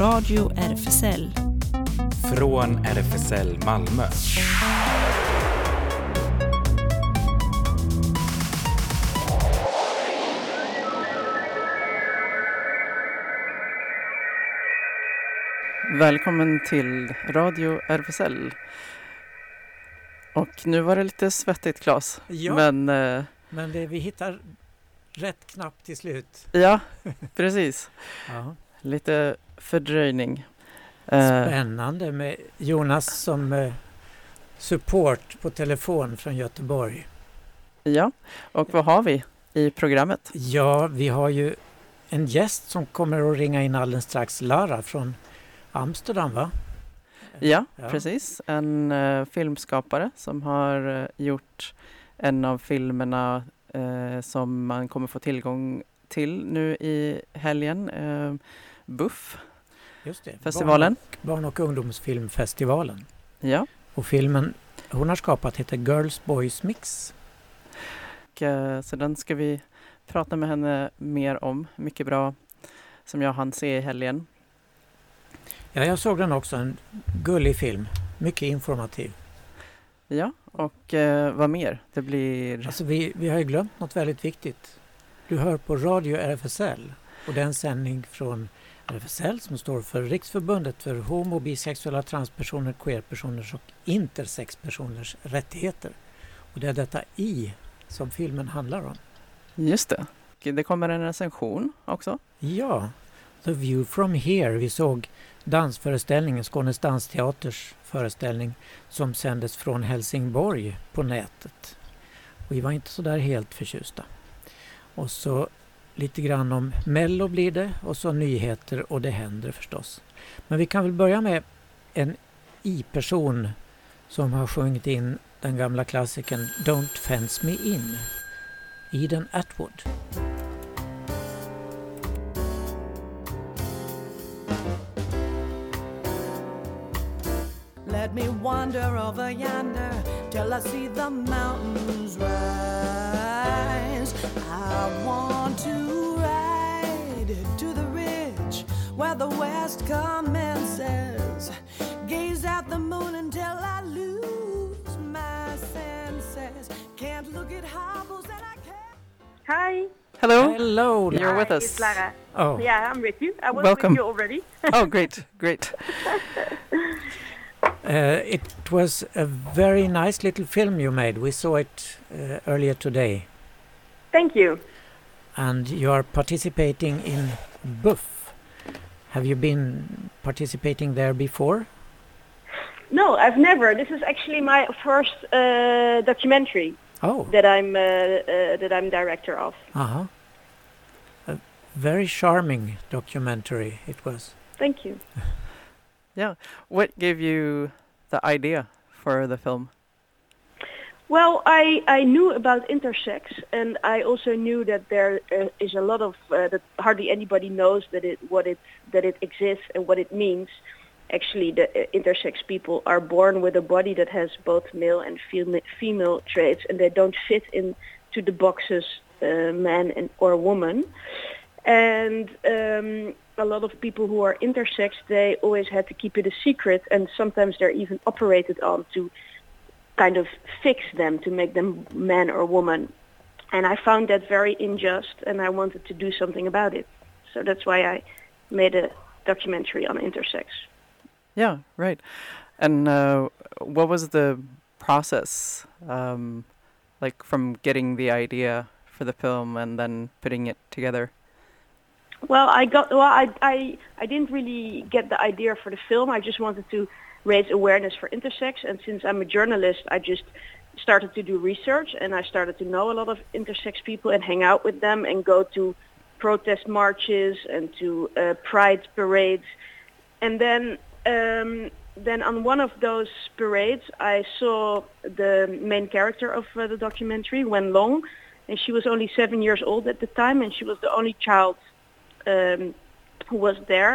Radio RFSL. Från RFSL Malmö. Välkommen till Radio RFSL. Och nu var det lite svettigt Claes. Ja, Men eh, men det, vi hittar rätt knapp till slut. ja, precis. Lite fördröjning. Eh, Spännande med Jonas som eh, support på telefon från Göteborg. ja, och vad har vi i programmet? Ja, vi har ju en gäst som kommer att ringa in alldeles strax, Lara från Amsterdam va? Ja, Ja. precis. En eh, filmskapare som har eh, gjort en av filmerna eh, som man kommer få tillgång till nu i helgen. Buff, Just det. festivalen. Barn, barn och ungdomsfilmfestivalen. Ja, Och filmen hon har skapat heter Girls Boys Mix. och, eh, så den ska vi prata med henne mer om. Mycket bra som jag hann se i helgen. Ja, jag såg den också. En gullig film. Mycket informativ. Ja, och eh, vad mer? Det blir... Alltså vi, vi har ju glömt något väldigt viktigt. Du hör på Radio RFSL och det är en sändning från RFSL som står för Riksförbundet för homo, bisexuella, transpersoner, queerpersoners och intersexpersoners rättigheter. Och det är detta I som filmen handlar om. Just det. Det kommer en recension också. Ja, The View from Here. Vi såg dansföreställningen, Skånes dansteaters föreställning som sändes från Helsingborg på nätet. Och vi var inte så där helt förtjusta. Och så lite grann om Mello blir det och så nyheter och det händer förstås. Men vi kan väl börja med en I-person som har sjungit in den gamla klassikern Don't Fence Me In. Eden Atwood. Let me wander over yonder till I see the mountains rise. I want to ride to the ridge where the west commences. Gaze at the moon until I lose my senses. Can't look at hobbles and I can't. Hi. Hello. Hello. You're with us. It's Lara. Oh, Yeah, I'm with you. I was Welcome. with you already. Oh, great, great. uh, it was a very nice little film you made. We saw it uh, earlier today. Thank you. And you are participating in BUFF. Have you been participating there before? No, I've never. This is actually my first uh, documentary Oh, that I'm uh, uh, that I'm director of. uh-huh. A very charming documentary it was. Thank you. What gave you the idea for the film? Well, I, I knew about intersex, and I also knew that there uh, is a lot of uh, that hardly anybody knows that it what it that it exists and what it means. Actually, the uh, intersex people are born with a body that has both male and fema- female traits, and they don't fit into the boxes uh, man and or woman. And um, a lot of people who are intersex, they always had to keep it a secret, and sometimes they're even operated on to kind of fix them to make them man or woman. And I found that very unjust and I wanted to do something about it. So that's why I made a documentary on intersex. Yeah, right. And uh, what was the process, um, like from getting the idea for the film and then putting it together? Well, I got well I I I didn't really get the idea for the film. I just wanted to raise awareness for intersex and since I'm a journalist, I just started to do research and I started to know a lot of intersex people and hang out with them and go to protest marches and to uh, pride parades. And then um, then on one of those parades, I saw the main character of uh, the documentary, Wen Long, and she was only seven years old at the time, and she was the only child um, who was there,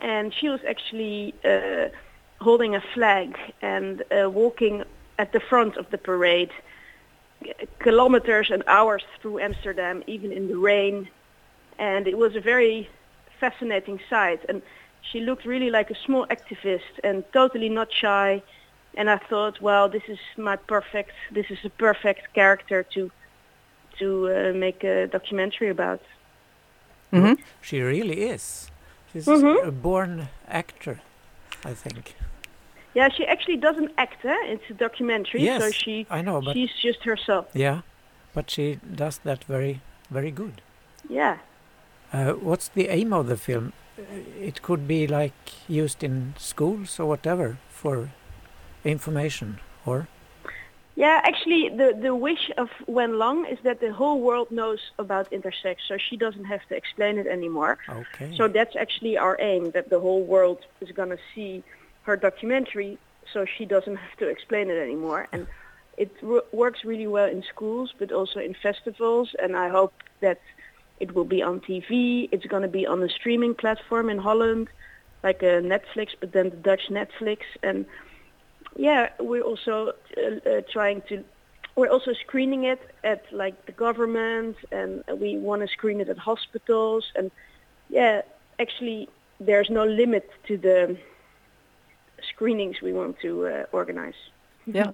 and she was actually uh, holding a flag and uh, walking at the front of the parade, kilometers and hours through Amsterdam, even in the rain, and it was a very fascinating sight. And she looked really like a small activist and totally not shy. And I thought, well, this is my perfect, this is a perfect character to to uh, make a documentary about. Mhm. She really is. She's Mhm. a born actor, I think. Yeah, she actually doesn't act. Eh? It's a documentary, so Yes, she I know, but she's just herself. yeah, but she does that very, very good. Yeah. Uh, what's the aim of the film? Uh, It could be like used in schools or whatever for information, or Yeah, actually, the, the wish of Wen Long is that the whole world knows about intersex, so she doesn't have to explain it anymore. okay. So that's actually our aim, that the whole world is going to see her documentary, so she doesn't have to explain it anymore. And it w- works really well in schools, but also in festivals, and I hope that it will be on TV. It's going to be on a streaming platform in Holland, like a Netflix, but then the Dutch Netflix. And yeah, we're also uh, uh, trying to, we're also screening it at like the government, and we want to screen it at hospitals. And yeah, actually, there's no limit to the screenings we want to uh, organize. Yeah.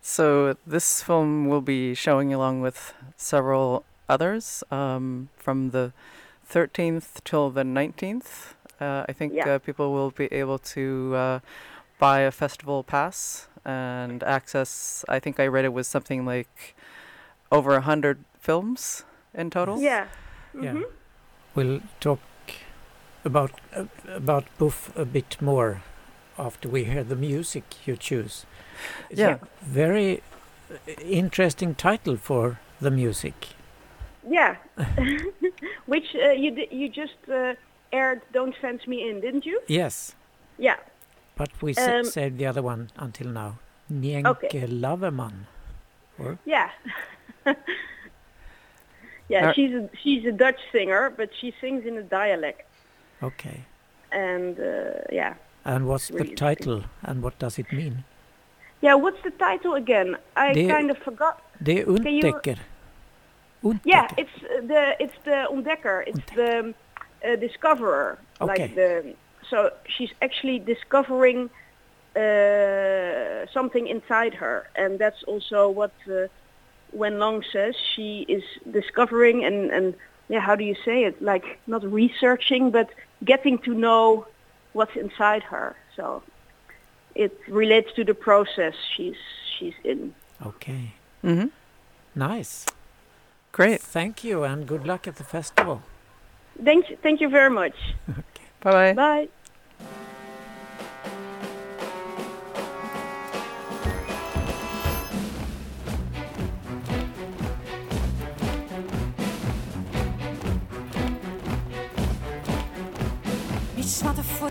So this film will be showing along with several others um, from the 13th till the 19th. Uh, I think Yeah. uh, people will be able to uh, buy a festival pass and access. I think I read it was something like over a hundred films in total. Yeah. Yeah. Mhm. We'll talk about uh, about Buff a bit more after we hear the music you choose. It's Yeah. a very uh, interesting title for the music. Yeah. Which uh, you di- you just uh, aired "Don't Fence Me In," didn't you? Yes, Yeah. But we Um, said the other one until now. Nienke Okay. Laverman. Yeah. yeah, Uh, she's a she's a Dutch singer, but she sings in a dialect, Okay. and uh, yeah. And what's the Really interesting. title and what does it mean? Yeah, what's the title again? I Det- kind of forgot. You- Untecker. Untecker. Yeah, it's uh, the it's the ontdekker. It's the um, uh, discoverer. Okay. Like the so she's actually discovering uh, something inside her, and that's also what uh, Wen Long says. She is discovering and and yeah, how do you say it? Like not researching, but getting to know what's inside her. So it relates to the process she's she's in. Okay. Mm-hmm. Nice. Great. Thank you and good luck at the festival. Thank you, thank you very much. Bye bye. Bye. Iets wat een voet.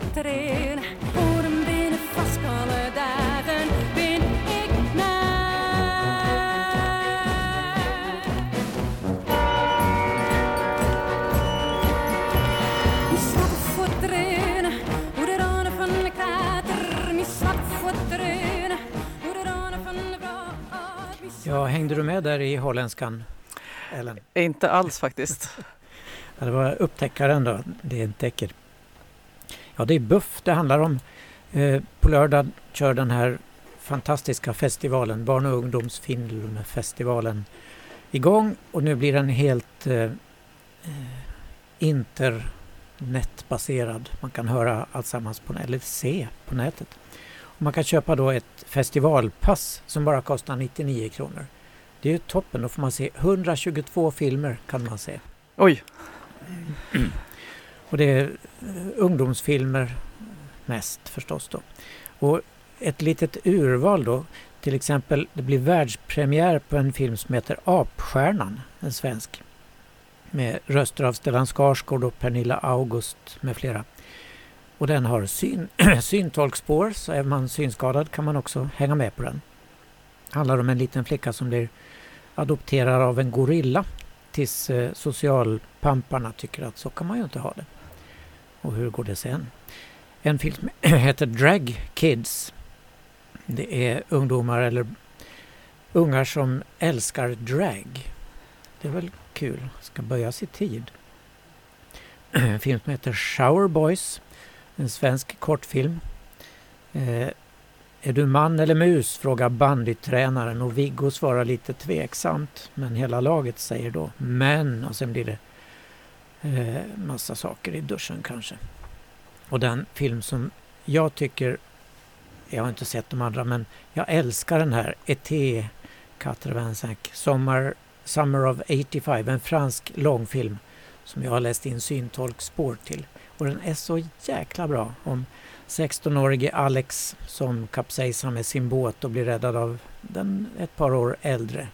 Hängde du med där i holländskan, Ellen? Inte alls faktiskt. Det var upptäckaren då, det är en täcker. Ja, det är Buff det handlar om. Eh, på lördag kör den här fantastiska festivalen, barn och ungdomsfilmfestivalen igång och nu blir den helt eh, eh, internetbaserad. Man kan höra alltsammans på, eller se på nätet. Och man kan köpa då ett festivalpass som bara kostar 99 kronor. Det är ju toppen, då får man se 122 filmer kan man se. Oj. Och det är eh, ungdomsfilmer mest förstås då. Och ett litet urval då. Till exempel, det blir världspremiär på en film som heter Apstjärnan, en svensk. Med röster av Stellan Skarsgård och Pernilla August med flera. Och den har syn, syntolkspår, så är man synskadad kan man också hänga med på den handlar om en liten flicka som blir adopterad av en gorilla tills eh, socialpamparna tycker att så kan man ju inte ha det. Och hur går det sen? En film heter Drag Kids. Det är ungdomar eller ungar som älskar drag. Det är väl kul. Ska böjas i tid. En film som heter Shower Boys. En svensk kortfilm. Eh, är du man eller mus? frågar bandytränaren och Viggo svarar lite tveksamt. Men hela laget säger då men och sen blir det eh, massa saker i duschen kanske. Och den film som jag tycker, jag har inte sett de andra, men jag älskar den här E.T. 85, Sommar, Summer of 85, en fransk långfilm som jag har läst in syntolkspår till. Och den är så jäkla bra om 16-årige Alex som kapsejsar med sin båt och blir räddad av den ett par år äldre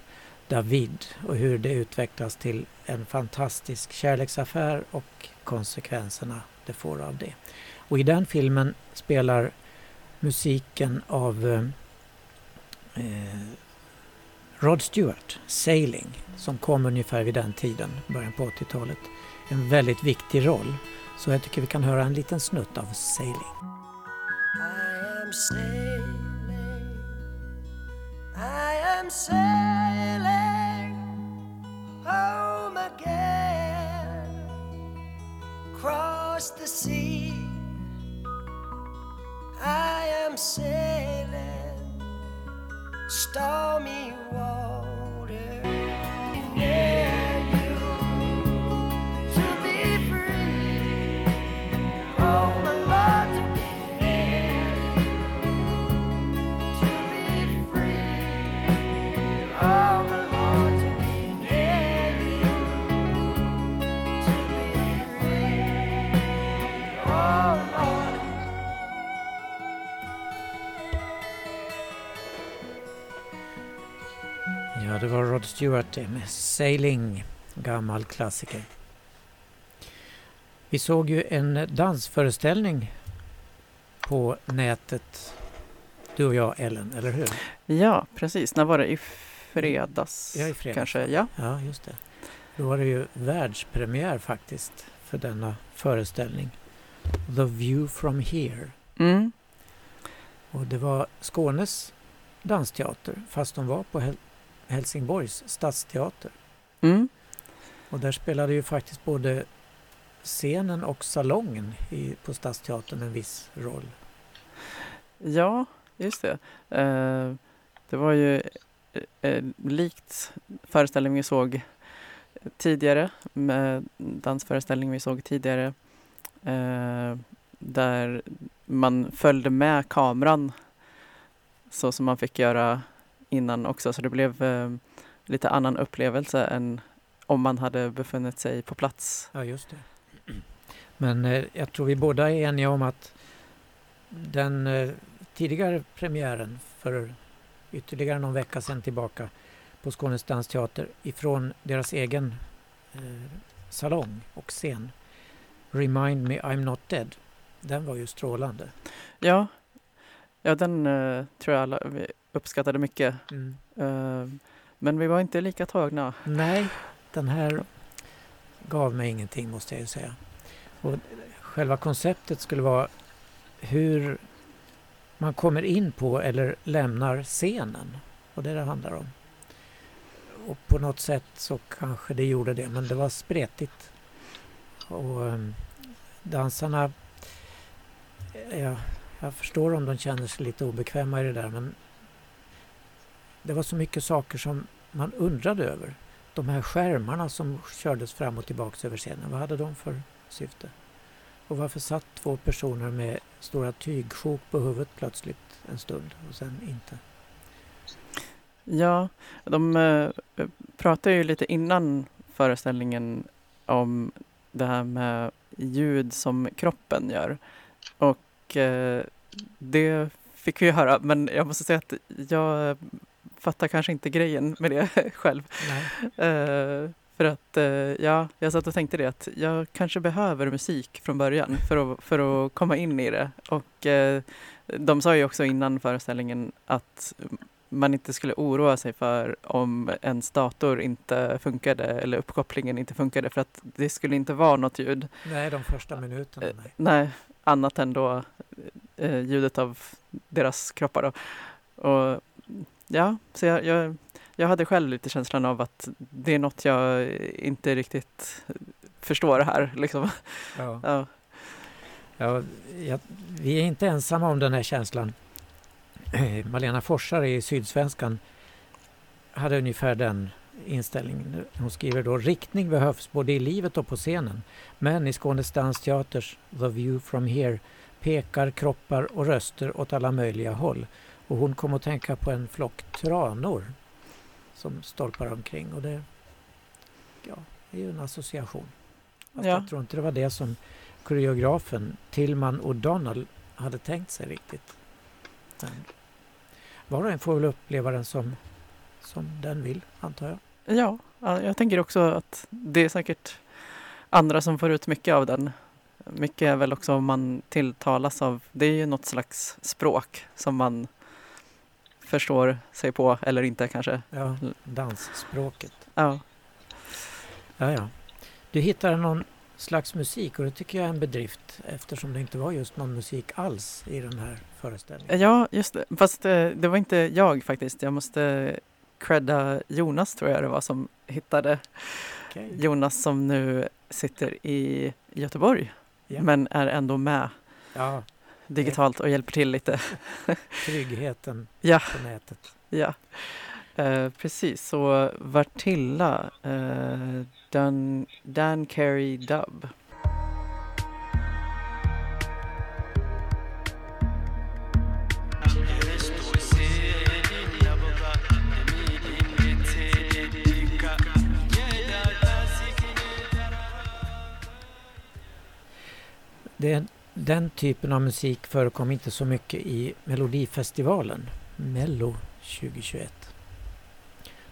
David och hur det utvecklas till en fantastisk kärleksaffär och konsekvenserna det får av det. Och i den filmen spelar musiken av eh, eh Rod Stewart, Sailing, som kom ungefär vid den tiden, början på 80-talet, en väldigt viktig roll. Så jag tycker vi kan höra en liten snutt av Sailing. I am sailing, I am sailing home again, across the sea. I am sailing stormy water. Det var Rod Stewart med Sailing, gammal klassiker. Vi såg ju en dansföreställning på nätet, du och jag Ellen, eller hur? Ja, precis. När var det? I fredags? Ja, i fredags. Kanske, ja. Ja, just det. Då var det ju världspremiär faktiskt för denna föreställning. The View from Here. Mm. Och det var Skånes dansteater fast de var på Helsingborgs stadsteater. Mm. Och där spelade ju faktiskt både scenen och salongen i, på Stadsteatern en viss roll. Ja, just det. Eh, det var ju eh, eh, likt föreställningen vi såg tidigare, med dansföreställningen vi såg tidigare, eh, där man följde med kameran så som man fick göra innan också, så det blev eh, lite annan upplevelse än om man hade befunnit sig på plats. Ja, just det. Men eh, jag tror vi båda är eniga om att den eh, tidigare premiären för ytterligare någon vecka sedan tillbaka på Skånes dansteater ifrån deras egen eh, salong och scen Remind me I'm not dead. Den var ju strålande. Ja, ja den eh, tror jag alla vi uppskattade mycket. Mm. Eh, men vi var inte lika tagna. Nej, den här gav mig ingenting måste jag ju säga. Och själva konceptet skulle vara hur man kommer in på eller lämnar scenen. Och det är det handlar om. Och på något sätt så kanske det gjorde det, men det var spretigt. Och um, dansarna, ja, jag förstår om de känner sig lite obekväma i det där, men det var så mycket saker som man undrade över. De här skärmarna som kördes fram och tillbaks över scenen, vad hade de för syfte? Och varför satt två personer med stora tygsjok på huvudet plötsligt en stund och sen inte? Ja, de eh, pratade ju lite innan föreställningen om det här med ljud som kroppen gör. Och eh, det fick vi höra, men jag måste säga att jag fattar kanske inte grejen med det själv. Eh, för att eh, ja, jag satt och tänkte det att jag kanske behöver musik från början för att, för att komma in i det. Och eh, de sa ju också innan föreställningen att man inte skulle oroa sig för om ens dator inte funkade eller uppkopplingen inte funkade för att det skulle inte vara något ljud. Nej, de första minuterna. Nej. nej, annat än då ljudet av deras kroppar. Då. Och ja, så jag, jag, jag hade själv lite känslan av att det är något jag inte riktigt förstår här. Liksom. Ja. Ja. Ja, ja, vi är inte ensamma om den här känslan. Malena Forsare i Sydsvenskan hade ungefär den inställningen. Hon skriver då riktning behövs både i livet och på scenen. Men i Skånes dansteaters The View from Here pekar kroppar och röster åt alla möjliga håll. Och hon kom att tänka på en flock tranor som stolpar omkring. Och det ja, är ju en association. Fast Ja. Jag tror inte det var det som koreografen Tillman O'Donnell hade tänkt sig riktigt. Men var och en får väl uppleva den som, som den vill, antar jag. Ja, ja, jag tänker också att det är säkert andra som får ut mycket av den. Mycket är väl också om man tilltalas av, det är ju något slags språk som man förstår sig på eller inte kanske. Ja, dansspråket. Ja, Ja, ja. Du hittade någon slags musik och det tycker jag är en bedrift eftersom det inte var just någon musik alls i den här föreställningen. ja just det. Fast eh, det var inte jag faktiskt. Jag måste credda Jonas tror jag det var som hittade. Okej. Jonas som nu sitter i Göteborg Ja. men är ändå med Ja, digitalt och hjälper till lite. tryggheten Ja. på nätet. Ja, eh, precis. Så Vartilla, eh, Dan, Dan Carey Dub. Det, den typen av musik förekom inte så mycket i Melodifestivalen, Mello 2021.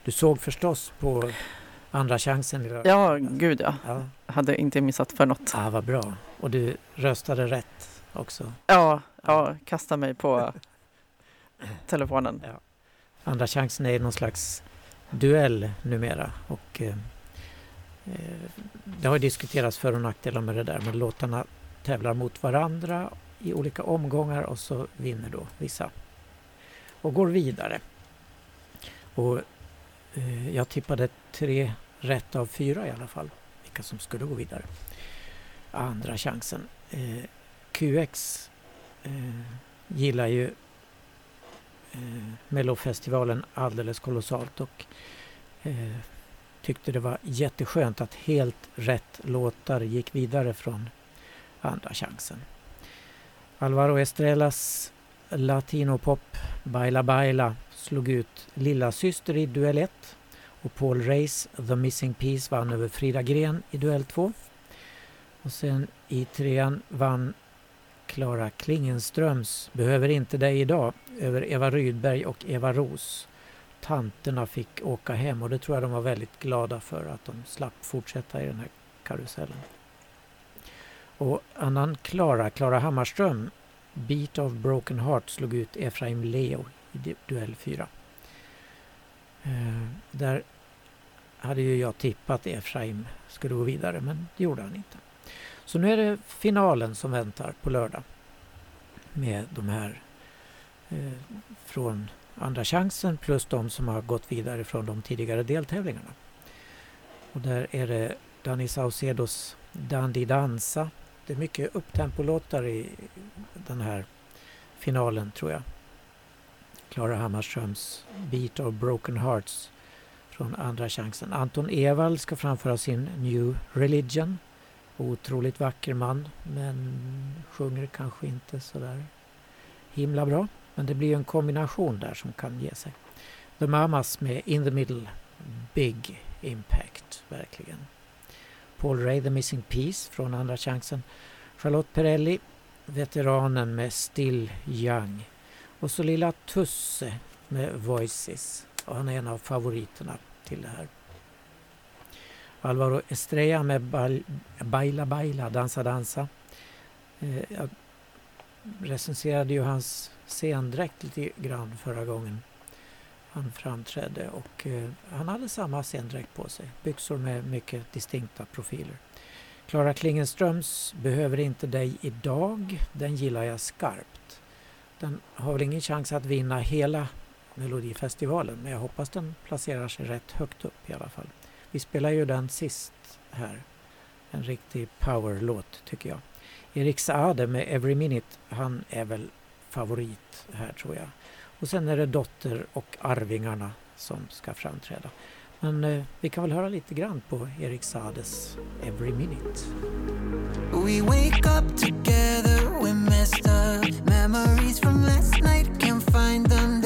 Du såg förstås på Andra chansen? Ja, gud ja. ja. Hade inte missat för något. Ah, vad bra. Och du röstade rätt också. Ja, ja kasta mig på telefonen. Andra chansen är någon slags duell numera. Och, eh, eh, det har ju diskuterats för och nackdelar med det där. Men låtarna tävlar mot varandra i olika omgångar och så vinner då vissa. Och går vidare. Och eh, jag tippade tre rätt av fyra i alla fall. Vilka som skulle gå vidare. Andra chansen. Eh, QX eh, gillar ju eh, Mellofestivalen alldeles kolossalt och eh, tyckte det var jätteskönt att helt rätt låtar gick vidare från andra chansen. Alvaro Estrellas latinopop Baila Baila slog ut Lilla Syster i duell 1 och Paul Reis The Missing Piece vann över Frida Gren i duell 2. Och sen i trean vann Klara Klingenströms Behöver inte dig idag över Eva Rydberg och Eva Ros. Tanterna fick åka hem och det tror jag de var väldigt glada för att de slapp fortsätta i den här karusellen. Och annan Klara, Klara Hammarström, Beat of Broken Heart slog ut Efraim Leo i duell 4. Eh, där hade ju jag tippat Efraim skulle gå vidare men det gjorde han inte. Så nu är det finalen som väntar på lördag med de här eh, från Andra chansen plus de som har gått vidare från de tidigare deltävlingarna. Och där är det Danny Saucedos Dandy Dansa. Det är mycket upptempolåtar i den här finalen tror jag. Klara Hammarströms Beat of Broken Hearts från Andra chansen. Anton Ewald ska framföra sin New Religion. Otroligt vacker man men sjunger kanske inte sådär himla bra. Men det blir en kombination där som kan ge sig. The Mamas med In the Middle. Big impact, verkligen. Paul Ray, The Missing Piece från Andra chansen. Charlotte Perrelli, veteranen med Still Young. Och så lilla Tusse med Voices. Och han är en av favoriterna till det här. Alvaro Estrella med Baila Baila, Dansa Dansa. Eh, jag recenserade ju hans scendräkt lite grann förra gången han framträdde och eh, han hade samma scendräkt på sig. Byxor med mycket distinkta profiler. Klara Klingenströms Behöver inte dig idag. Den gillar jag skarpt. Den har väl ingen chans att vinna hela Melodifestivalen men jag hoppas den placerar sig rätt högt upp i alla fall. Vi spelar ju den sist här En riktig powerlåt tycker jag. Erik Saade med Every Minute, han är väl favorit här tror jag. Och sen är det Dotter och Arvingarna som ska framträda. Men eh, vi kan väl höra lite grann på Erik Saades Every Minute. We wake up together, we messed up. Memories from last night, can't find them,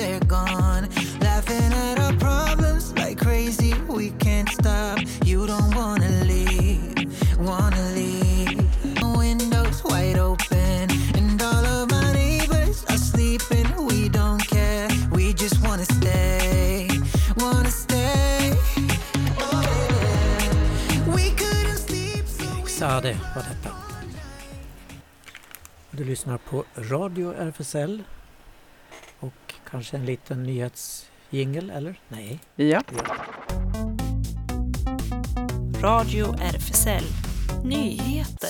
Saade var detta. Du lyssnar på Radio RFSL och kanske en liten nyhetsjingel, eller? Nej. Ja, Ja. Radio RFSL Nyheter.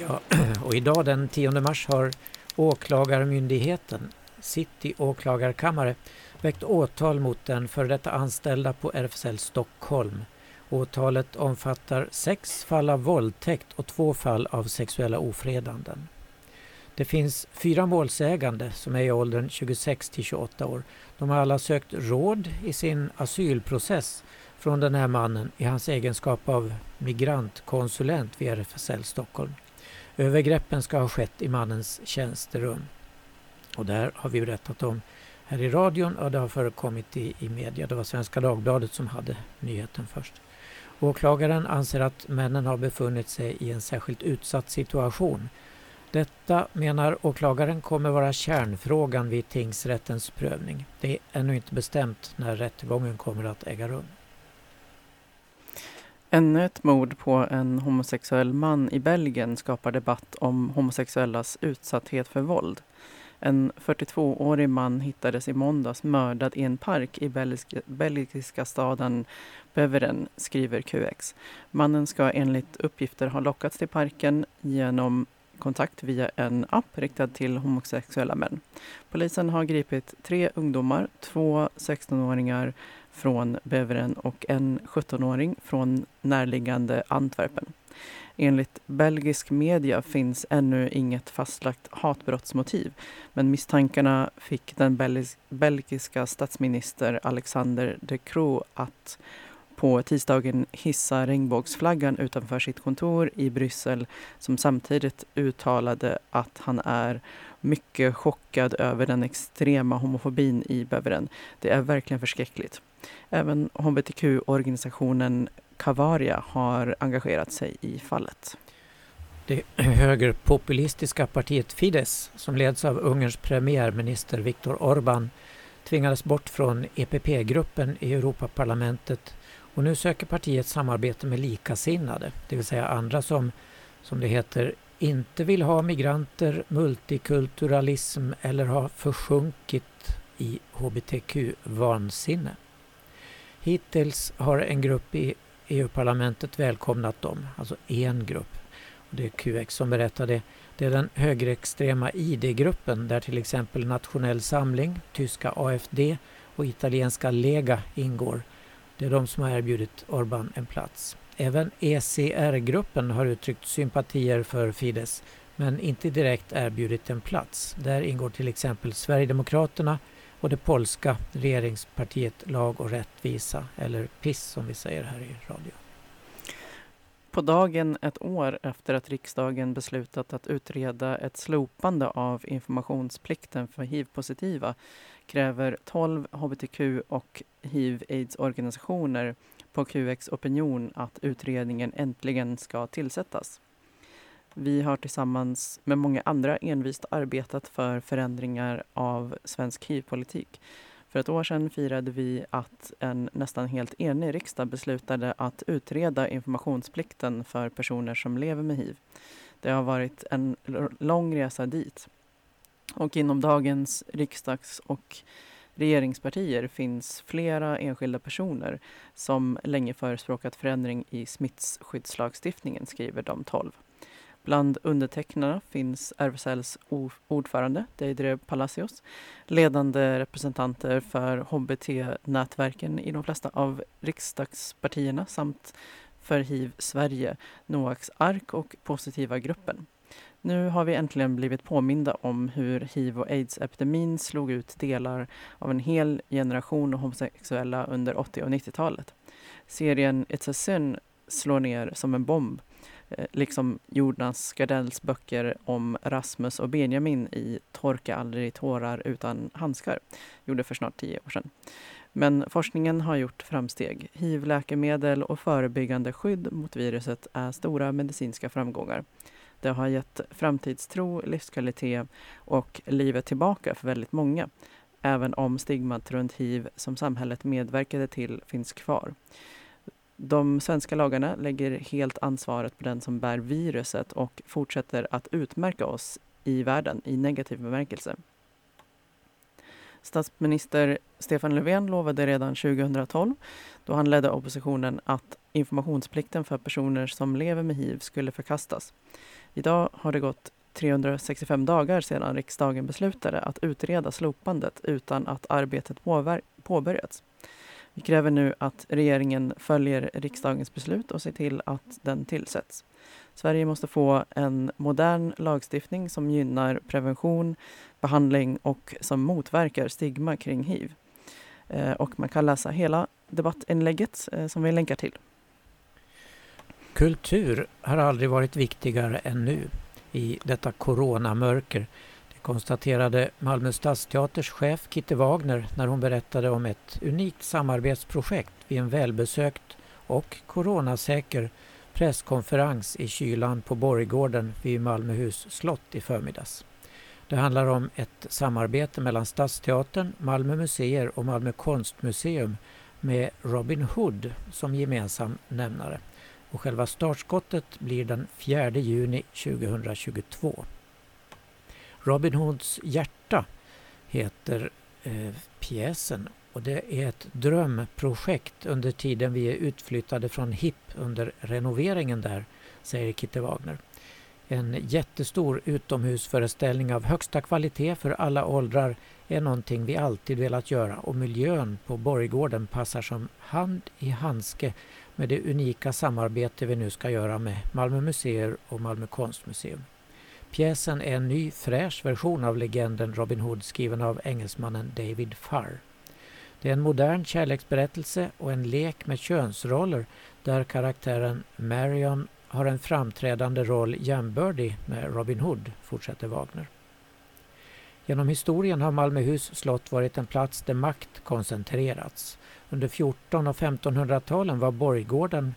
Ja, och idag den 10 mars har Åklagarmyndigheten, City åklagarkammare, väckt åtal mot den före detta anställda på RFSL Stockholm. Åtalet omfattar sex fall av våldtäkt och två fall av sexuella ofredanden. Det finns fyra målsägande som är i åldern 26 till 28 år. De har alla sökt råd i sin asylprocess från den här mannen i hans egenskap av migrantkonsulent vid RFSL Stockholm. Övergreppen ska ha skett i mannens tjänsterum. Och det här har vi berättat om här i radion och det har förekommit i, i media. Det var Svenska Dagbladet som hade nyheten först. Åklagaren anser att männen har befunnit sig i en särskilt utsatt situation. Detta, menar åklagaren, kommer vara kärnfrågan vid tingsrättens prövning. Det är ännu inte bestämt när rättegången kommer att äga rum. ännu ett mord på en homosexuell man i Belgien skapar debatt om homosexuellas utsatthet för våld. En 42-årig man hittades i måndags mördad i en park i belgiska, belgiska staden Beveren, skriver QX. Mannen ska enligt uppgifter ha lockats till parken genom kontakt via en app riktad till homosexuella män. Polisen har gripit tre ungdomar, två 16-åringar från Beveren och en 17-åring från närliggande Antwerpen. Enligt belgisk media finns ännu inget fastlagt hatbrottsmotiv men misstankarna fick den belgis- belgiska statsminister Alexander De Croo att på tisdagen hissa regnbågsflaggan utanför sitt kontor i Bryssel som samtidigt uttalade att han är mycket chockad över den extrema homofobin i Beveren. Det är verkligen förskräckligt. Även hbtq-organisationen Kavaria har engagerat sig i fallet. Det högerpopulistiska partiet Fidesz, som leds av Ungerns premiärminister Viktor Orbán, tvingades bort från EPP-gruppen i Europaparlamentet och nu söker partiet samarbete med likasinnade, det vill säga andra som, som det heter, inte vill ha migranter, multikulturalism eller har försjunkit i hbtq-vansinne. Hittills har en grupp i EU-parlamentet välkomnat dem, alltså en grupp. Och det är QX som berättar det. Det är den högerextrema ID-gruppen där till exempel Nationell Samling, tyska AFD och italienska Lega ingår. Det är de som har erbjudit Orbán en plats. Även ECR-gruppen har uttryckt sympatier för Fidesz men inte direkt erbjudit en plats. Där ingår till exempel Sverigedemokraterna och det polska regeringspartiet Lag och rättvisa, eller PIS som vi säger här i radio. På dagen ett år efter att riksdagen beslutat att utreda ett slopande av informationsplikten för hiv-positiva kräver 12 hbtq och hiv-aids-organisationer på QX Opinion att utredningen äntligen ska tillsättas. Vi har tillsammans med många andra envist arbetat för förändringar av svensk hiv-politik. För ett år sedan firade vi att en nästan helt enig riksdag beslutade att utreda informationsplikten för personer som lever med hiv. Det har varit en lång resa dit. Och inom dagens riksdags och regeringspartier finns flera enskilda personer som länge förespråkat förändring i smittskyddslagstiftningen, skriver de 12. Bland undertecknarna finns RFSLs ordförande Deidre Palacios, ledande representanter för HBT-nätverken i de flesta av riksdagspartierna samt för hiv Sverige, Noaks ark och Positiva gruppen. Nu har vi äntligen blivit påminda om hur hiv och aids-epidemin slog ut delar av en hel generation homosexuella under 80 och 90-talet. Serien It's a sin slår ner som en bomb Eh, liksom Jonas Gardells böcker om Rasmus och Benjamin i Torka aldrig tårar utan handskar, gjorde för snart tio år sedan. Men forskningen har gjort framsteg. Hiv-läkemedel och förebyggande skydd mot viruset är stora medicinska framgångar. Det har gett framtidstro, livskvalitet och livet tillbaka för väldigt många. Även om stigmat runt hiv som samhället medverkade till finns kvar. De svenska lagarna lägger helt ansvaret på den som bär viruset och fortsätter att utmärka oss i världen i negativ bemärkelse. Statsminister Stefan Löfven lovade redan 2012, då han ledde oppositionen, att informationsplikten för personer som lever med hiv skulle förkastas. Idag har det gått 365 dagar sedan riksdagen beslutade att utreda slopandet utan att arbetet påbörjats. Vi kräver nu att regeringen följer riksdagens beslut och ser till att den tillsätts. Sverige måste få en modern lagstiftning som gynnar prevention, behandling och som motverkar stigma kring hiv. Eh, och man kan läsa hela debattinlägget eh, som vi länkar till. Kultur har aldrig varit viktigare än nu i detta coronamörker. Konstaterade Malmö stadsteaters chef Kitte Wagner när hon berättade om ett unikt samarbetsprojekt vid en välbesökt och coronasäker presskonferens i kylan på Borggården vid Malmöhus slott i förmiddags. Det handlar om ett samarbete mellan Stadsteatern, Malmö museer och Malmö konstmuseum med Robin Hood som gemensam nämnare. Och själva startskottet blir den 4 juni 2022. Robin Hoods hjärta heter eh, pjäsen och det är ett drömprojekt under tiden vi är utflyttade från HIP under renoveringen där, säger Kitte Wagner. En jättestor utomhusföreställning av högsta kvalitet för alla åldrar är någonting vi alltid velat göra och miljön på Borggården passar som hand i handske med det unika samarbete vi nu ska göra med Malmö museer och Malmö konstmuseum. Pjäsen är en ny fräsch version av legenden Robin Hood skriven av engelsmannen David Farr. Det är en modern kärleksberättelse och en lek med könsroller där karaktären Marion har en framträdande roll jämbördig med Robin Hood, fortsätter Wagner. Genom historien har Malmöhus slott varit en plats där makt koncentrerats. Under 14 och 1500-talen var borggården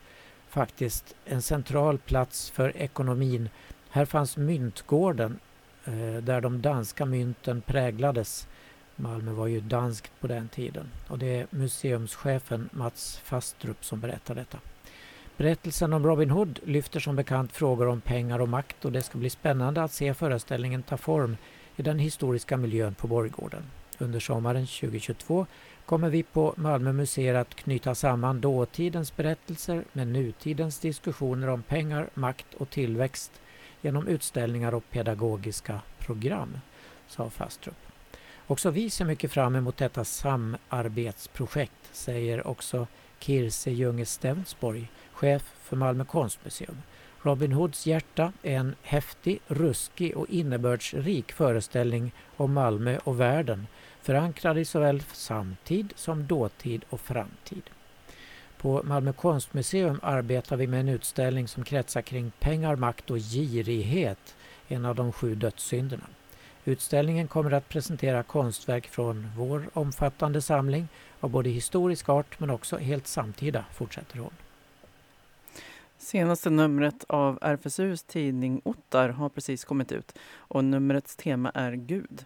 faktiskt en central plats för ekonomin. Här fanns myntgården eh, där de danska mynten präglades. Malmö var ju danskt på den tiden och det är museumschefen Mats Fastrup som berättar detta. Berättelsen om Robin Hood lyfter som bekant frågor om pengar och makt och det ska bli spännande att se föreställningen ta form i den historiska miljön på Borggården. Under sommaren 2022 kommer vi på Malmö museer att knyta samman dåtidens berättelser med nutidens diskussioner om pengar, makt och tillväxt genom utställningar och pedagogiska program, sa Fastrup. Också vi ser mycket fram emot detta samarbetsprojekt, säger också Kirse Junge Stensborg, chef för Malmö konstmuseum. Robin Hoods hjärta är en häftig, ruskig och innebördsrik föreställning om Malmö och världen förankrad i såväl samtid som dåtid och framtid. På Malmö konstmuseum arbetar vi med en utställning som kretsar kring pengar, makt och girighet, en av de sju dödssynderna. Utställningen kommer att presentera konstverk från vår omfattande samling av både historisk art men också helt samtida, fortsätter hon. Senaste numret av RFSUs tidning Ottar har precis kommit ut och numrets tema är Gud.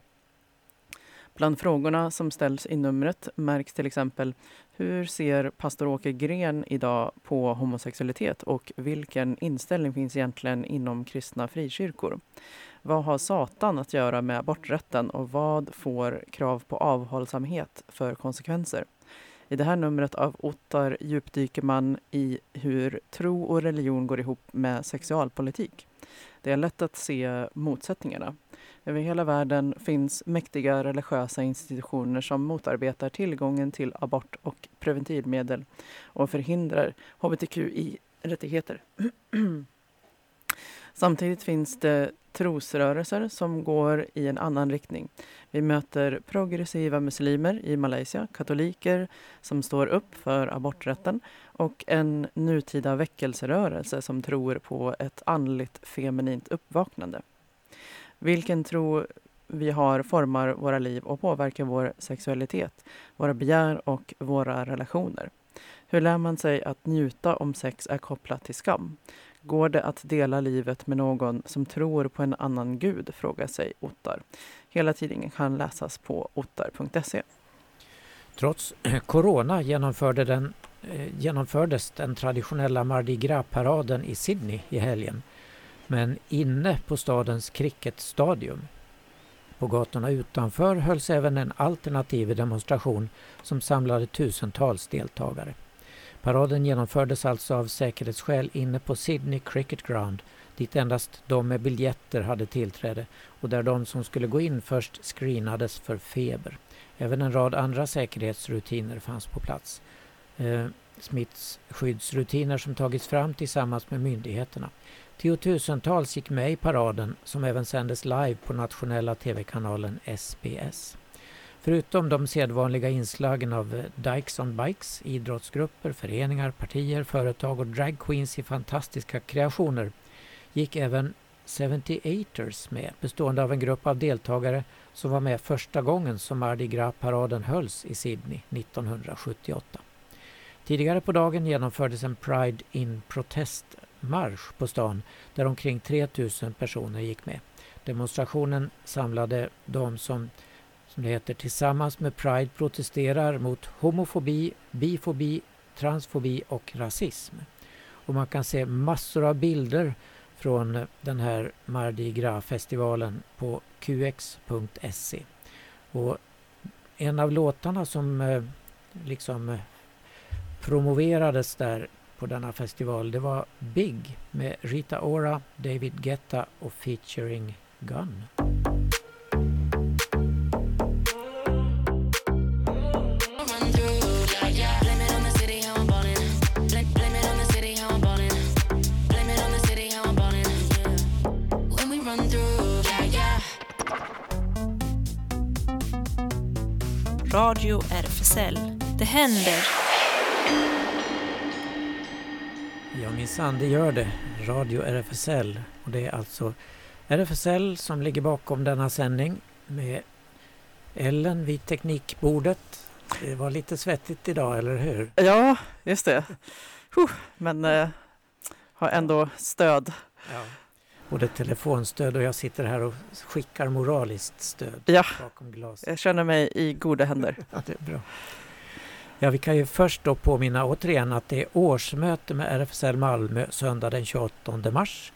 Bland frågorna som ställs i numret märks till exempel hur ser pastor Åke Gren idag på homosexualitet och vilken inställning finns egentligen inom kristna frikyrkor? Vad har Satan att göra med aborträtten och vad får krav på avhållsamhet för konsekvenser? I det här numret av Ottar djupdyker man i hur tro och religion går ihop med sexualpolitik. Det är lätt att se motsättningarna. Över hela världen finns mäktiga religiösa institutioner som motarbetar tillgången till abort och preventivmedel och förhindrar hbtqi-rättigheter. Samtidigt finns det trosrörelser som går i en annan riktning. Vi möter progressiva muslimer i Malaysia, katoliker som står upp för aborträtten och en nutida väckelserörelse som tror på ett andligt feminint uppvaknande. Vilken tro vi har formar våra liv och påverkar vår sexualitet, våra begär och våra relationer. Hur lär man sig att njuta om sex är kopplat till skam? Går det att dela livet med någon som tror på en annan gud? frågar sig Ottar. Hela tidningen kan läsas på ottar.se. Trots corona genomförde den, eh, genomfördes den traditionella Mardi Gras-paraden i Sydney i helgen, men inne på stadens cricketstadium. På gatorna utanför hölls även en alternativ demonstration som samlade tusentals deltagare. Paraden genomfördes alltså av säkerhetsskäl inne på Sydney Cricket Ground dit endast de med biljetter hade tillträde och där de som skulle gå in först screenades för feber. Även en rad andra säkerhetsrutiner fanns på plats. Eh, smittskyddsrutiner som tagits fram tillsammans med myndigheterna. Tiotusentals gick med i paraden som även sändes live på nationella tv-kanalen SBS. Förutom de sedvanliga inslagen av Dikes Dykes on Bikes, idrottsgrupper, föreningar, partier, företag och dragqueens i fantastiska kreationer gick även 78ers med, bestående av en grupp av deltagare som var med första gången som Mardi Gras-paraden hölls i Sydney 1978. Tidigare på dagen genomfördes en Pride in protest marsch på stan där omkring 3000 personer gick med. Demonstrationen samlade de som som det heter, tillsammans med Pride protesterar mot homofobi, bifobi, transfobi och rasism. Och man kan se massor av bilder från den här Mardi Gras-festivalen på qx.se. Och en av låtarna som eh, liksom eh, promoverades där på denna festival det var Big med Rita Ora, David Guetta och featuring Gun. Radio RFSL. Det händer. Minsann, det gör det. Radio RFSL. Och det är alltså RFSL som ligger bakom denna sändning med Ellen vid teknikbordet. Det var lite svettigt idag, eller hur? Ja, just det. Men eh, har ändå stöd. Ja både telefonstöd och jag sitter här och skickar moraliskt stöd ja, bakom glaset. Jag känner mig i goda händer. ja, det är bra. Ja, vi kan ju först då påminna återigen att det är årsmöte med RFSL Malmö söndag den 28 mars.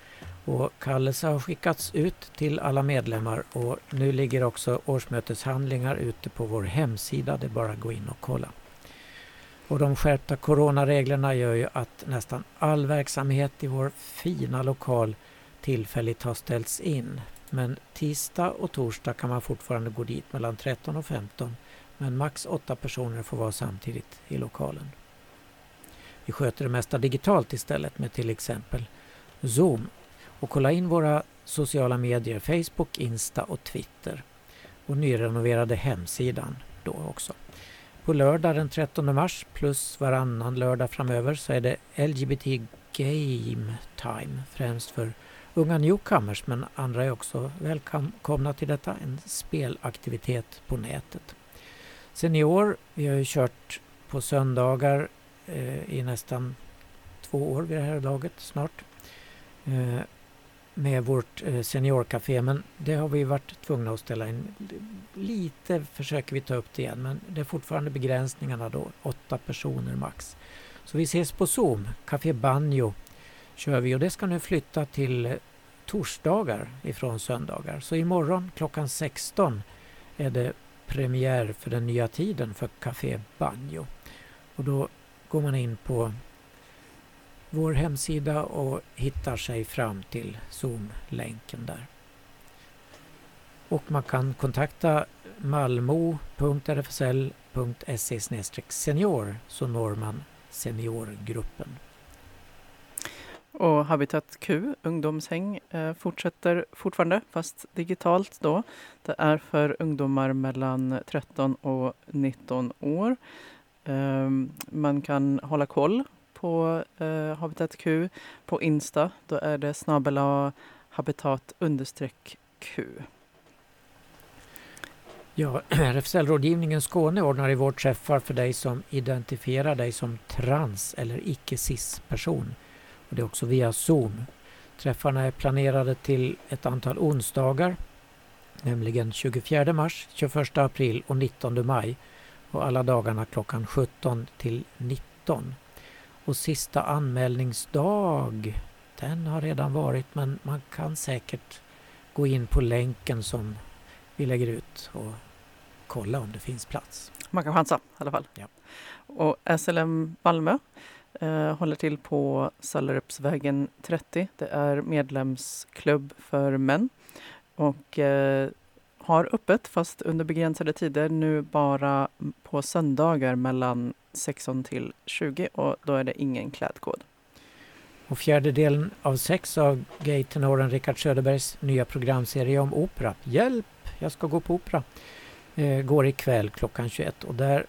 Och kallelse har skickats ut till alla medlemmar och nu ligger också årsmöteshandlingar ute på vår hemsida. Det är bara att gå in och kolla. Och de skärpta coronareglerna gör ju att nästan all verksamhet i vår fina lokal tillfälligt har ställts in. Men tisdag och torsdag kan man fortfarande gå dit mellan 13 och 15. Men max åtta personer får vara samtidigt i lokalen. Vi sköter det mesta digitalt istället med till exempel Zoom. Och kolla in våra sociala medier Facebook, Insta och Twitter. Och nyrenoverade hemsidan då också. På lördag den 13 mars plus varannan lördag framöver så är det LGBT Game Time främst för unga newcomers men andra är också välkomna till detta, en spelaktivitet på nätet. Senior, vi har ju kört på söndagar eh, i nästan två år vid det här laget snart eh, med vårt eh, seniorcafé men det har vi varit tvungna att ställa in. Lite försöker vi ta upp det igen men det är fortfarande begränsningarna då, åtta personer max. Så vi ses på Zoom, Café Banjo kör vi och det ska nu flytta till torsdagar ifrån söndagar. Så imorgon klockan 16 är det premiär för den nya tiden för Café Banjo. Och då går man in på vår hemsida och hittar sig fram till Zoom-länken där. Och man kan kontakta malmo.rfsl.se senior så når man seniorgruppen. Och Habitat Q, ungdomshäng, eh, fortsätter fortfarande, fast digitalt då. Det är för ungdomar mellan 13 och 19 år. Ehm, man kan hålla koll på eh, Habitat Q på Insta. Då är det snabel habitat understreck Q. Ja, RFSL-rådgivningen Skåne ordnar i vår träffar för dig som identifierar dig som trans eller icke-cis-person. Och det är också via Zoom. Träffarna är planerade till ett antal onsdagar, nämligen 24 mars, 21 april och 19 maj. Och alla dagarna klockan 17 till 19. Och sista anmälningsdag, den har redan varit men man kan säkert gå in på länken som vi lägger ut och kolla om det finns plats. Man kan chansa i alla fall. Ja. Och SLM Malmö eh, håller till på Sallerupsvägen 30. Det är medlemsklubb för män och eh, har öppet fast under begränsade tider nu bara på söndagar mellan 16 till 20 och då är det ingen klädkod. Och fjärde delen av sex av gaytenoren Rickard Söderbergs nya programserie om opera. Hjälp, jag ska gå på opera. Eh, går ikväll klockan 21 och där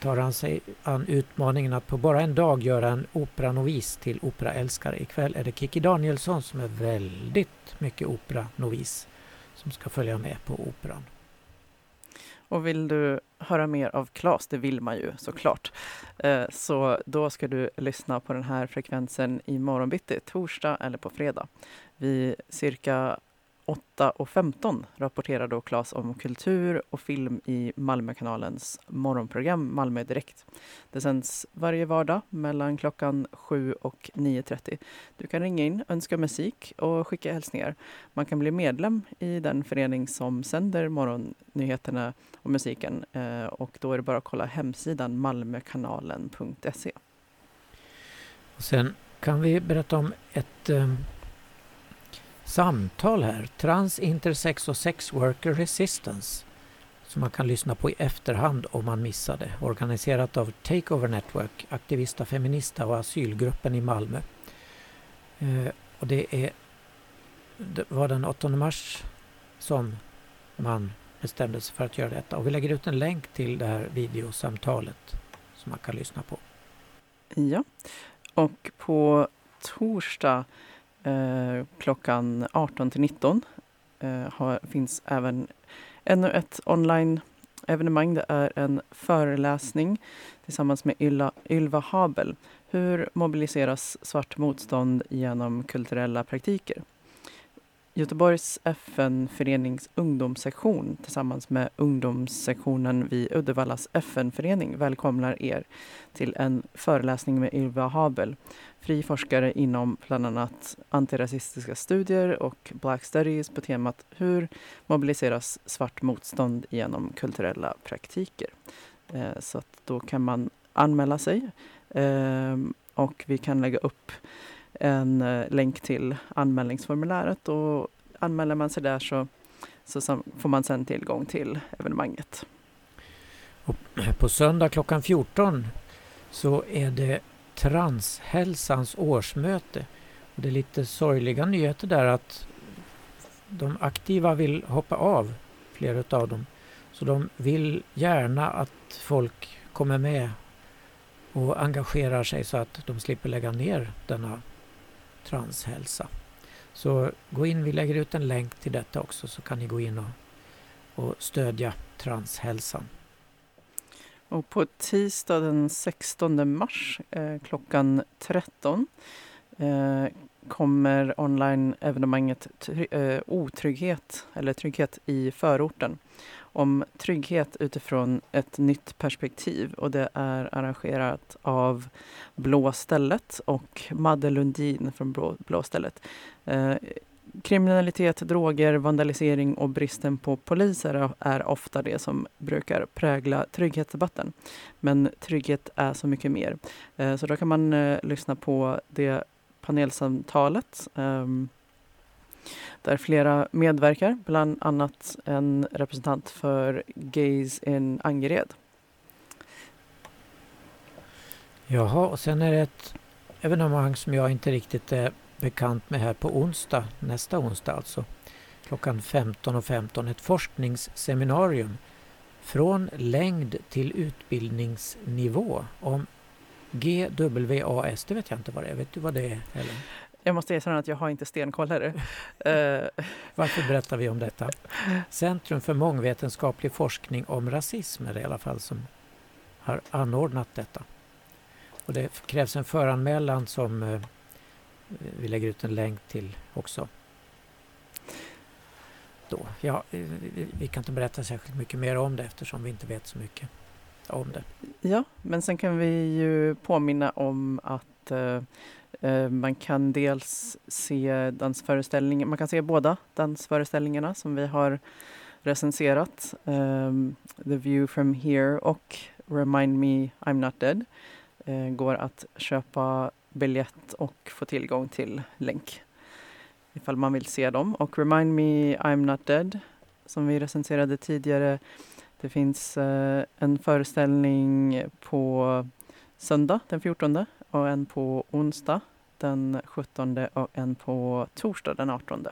tar han sig an utmaningen att på bara en dag göra en operanovis till operaälskare. Ikväll är det Kiki Danielsson som är väldigt mycket operanovis som ska följa med på operan. Och vill du höra mer av Klas, det vill man ju såklart, eh, så då ska du lyssna på den här frekvensen i morgonbitti, torsdag eller på fredag. Vid cirka 8.15 rapporterar då Claes om kultur och film i Malmökanalens morgonprogram Malmö Direkt. Det sänds varje vardag mellan klockan 7 och 9.30. Du kan ringa in, önska musik och skicka hälsningar. Man kan bli medlem i den förening som sänder morgonnyheterna och musiken eh, och då är det bara att kolla hemsidan malmökanalen.se. Och sen kan vi berätta om ett eh, samtal här. Trans, intersex och sex worker resistance. Som man kan lyssna på i efterhand om man missade. Organiserat av Takeover Network, Aktivista Feminista och Asylgruppen i Malmö. Eh, och det, är, det var den 8 mars som man bestämde sig för att göra detta. Och vi lägger ut en länk till det här videosamtalet som man kan lyssna på. Ja, och på torsdag eh, klockan 18 till 19 eh, har, finns även ännu ett online evenemang. Det är en föreläsning tillsammans med Ylva, Ylva Habel. Hur mobiliseras svart motstånd genom kulturella praktiker? Göteborgs FN-förenings ungdomssektion tillsammans med ungdomssektionen vid Uddevallas FN-förening välkomnar er till en föreläsning med Ylva Habel, fri forskare inom bland annat antirasistiska studier och Black Studies på temat Hur mobiliseras svart motstånd genom kulturella praktiker? Eh, så att då kan man anmäla sig ehm, och vi kan lägga upp en eh, länk till anmälningsformuläret och anmäler man sig där så, så får man sedan tillgång till evenemanget. Och på söndag klockan 14 så är det Transhälsans årsmöte. Och det är lite sorgliga nyheter där att de aktiva vill hoppa av, flera av dem. Så de vill gärna att folk kommer med och engagerar sig så att de slipper lägga ner denna transhälsa. Så gå in, vi lägger ut en länk till detta också så kan ni gå in och, och stödja transhälsan. Och på tisdag den 16 mars eh, klockan 13 eh, kommer online-evenemanget eh, Otrygghet eller Trygghet i förorten om trygghet utifrån ett nytt perspektiv och det är arrangerat av Blå stället och Madde Lundin från Blå, Blå stället. Eh, kriminalitet, droger, vandalisering och bristen på poliser är ofta det som brukar prägla trygghetsdebatten. Men trygghet är så mycket mer. Eh, så då kan man eh, lyssna på det panelsamtalet ehm, där flera medverkar, bland annat en representant för Gays in Angered. Jaha, och sen är det ett evenemang som jag inte riktigt är bekant med här på onsdag, nästa onsdag alltså, klockan 15.15, 15, ett forskningsseminarium från längd till utbildningsnivå om GWAS, det vet jag inte vad det är. Vet du vad det är, Helen? Jag måste erkänna att jag har inte stenkoll här. uh. Varför berättar vi om detta? Centrum för mångvetenskaplig forskning om rasism är det i alla fall som har anordnat detta. Och det krävs en föranmälan som uh, vi lägger ut en länk till också. Då. Ja, vi kan inte berätta särskilt mycket mer om det eftersom vi inte vet så mycket om det. Ja, men sen kan vi ju påminna om att Eh, man kan dels se dansföreställningen, man kan se båda dansföreställningarna som vi har recenserat. Um, The View from Here och Remind Me I'm Not Dead. Uh, går att köpa biljett och få tillgång till länk ifall man vill se dem. Och Remind Me I'm Not Dead som vi recenserade tidigare. Det finns uh, en föreställning på söndag den 14 och en på onsdag den 17 och en på torsdag den 18.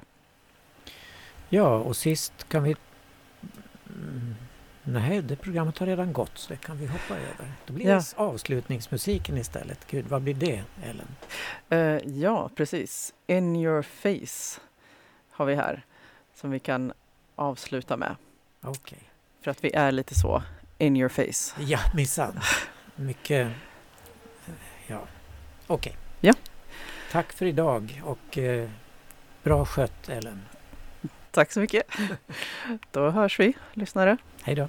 Ja, och sist kan vi... Mm, nej, det programmet har redan gått så det kan vi hoppa över. Då blir ja. det avslutningsmusiken istället. Gud, vad blir det, Ellen? Uh, ja, precis. In your face har vi här som vi kan avsluta med. Okej. Okay. För att vi är lite så in your face. Ja, minsann. Mycket... Ja, okej. Okay. Ja. Tack för idag och eh, bra skött Ellen. Tack så mycket. Då hörs vi lyssnare. Hej då.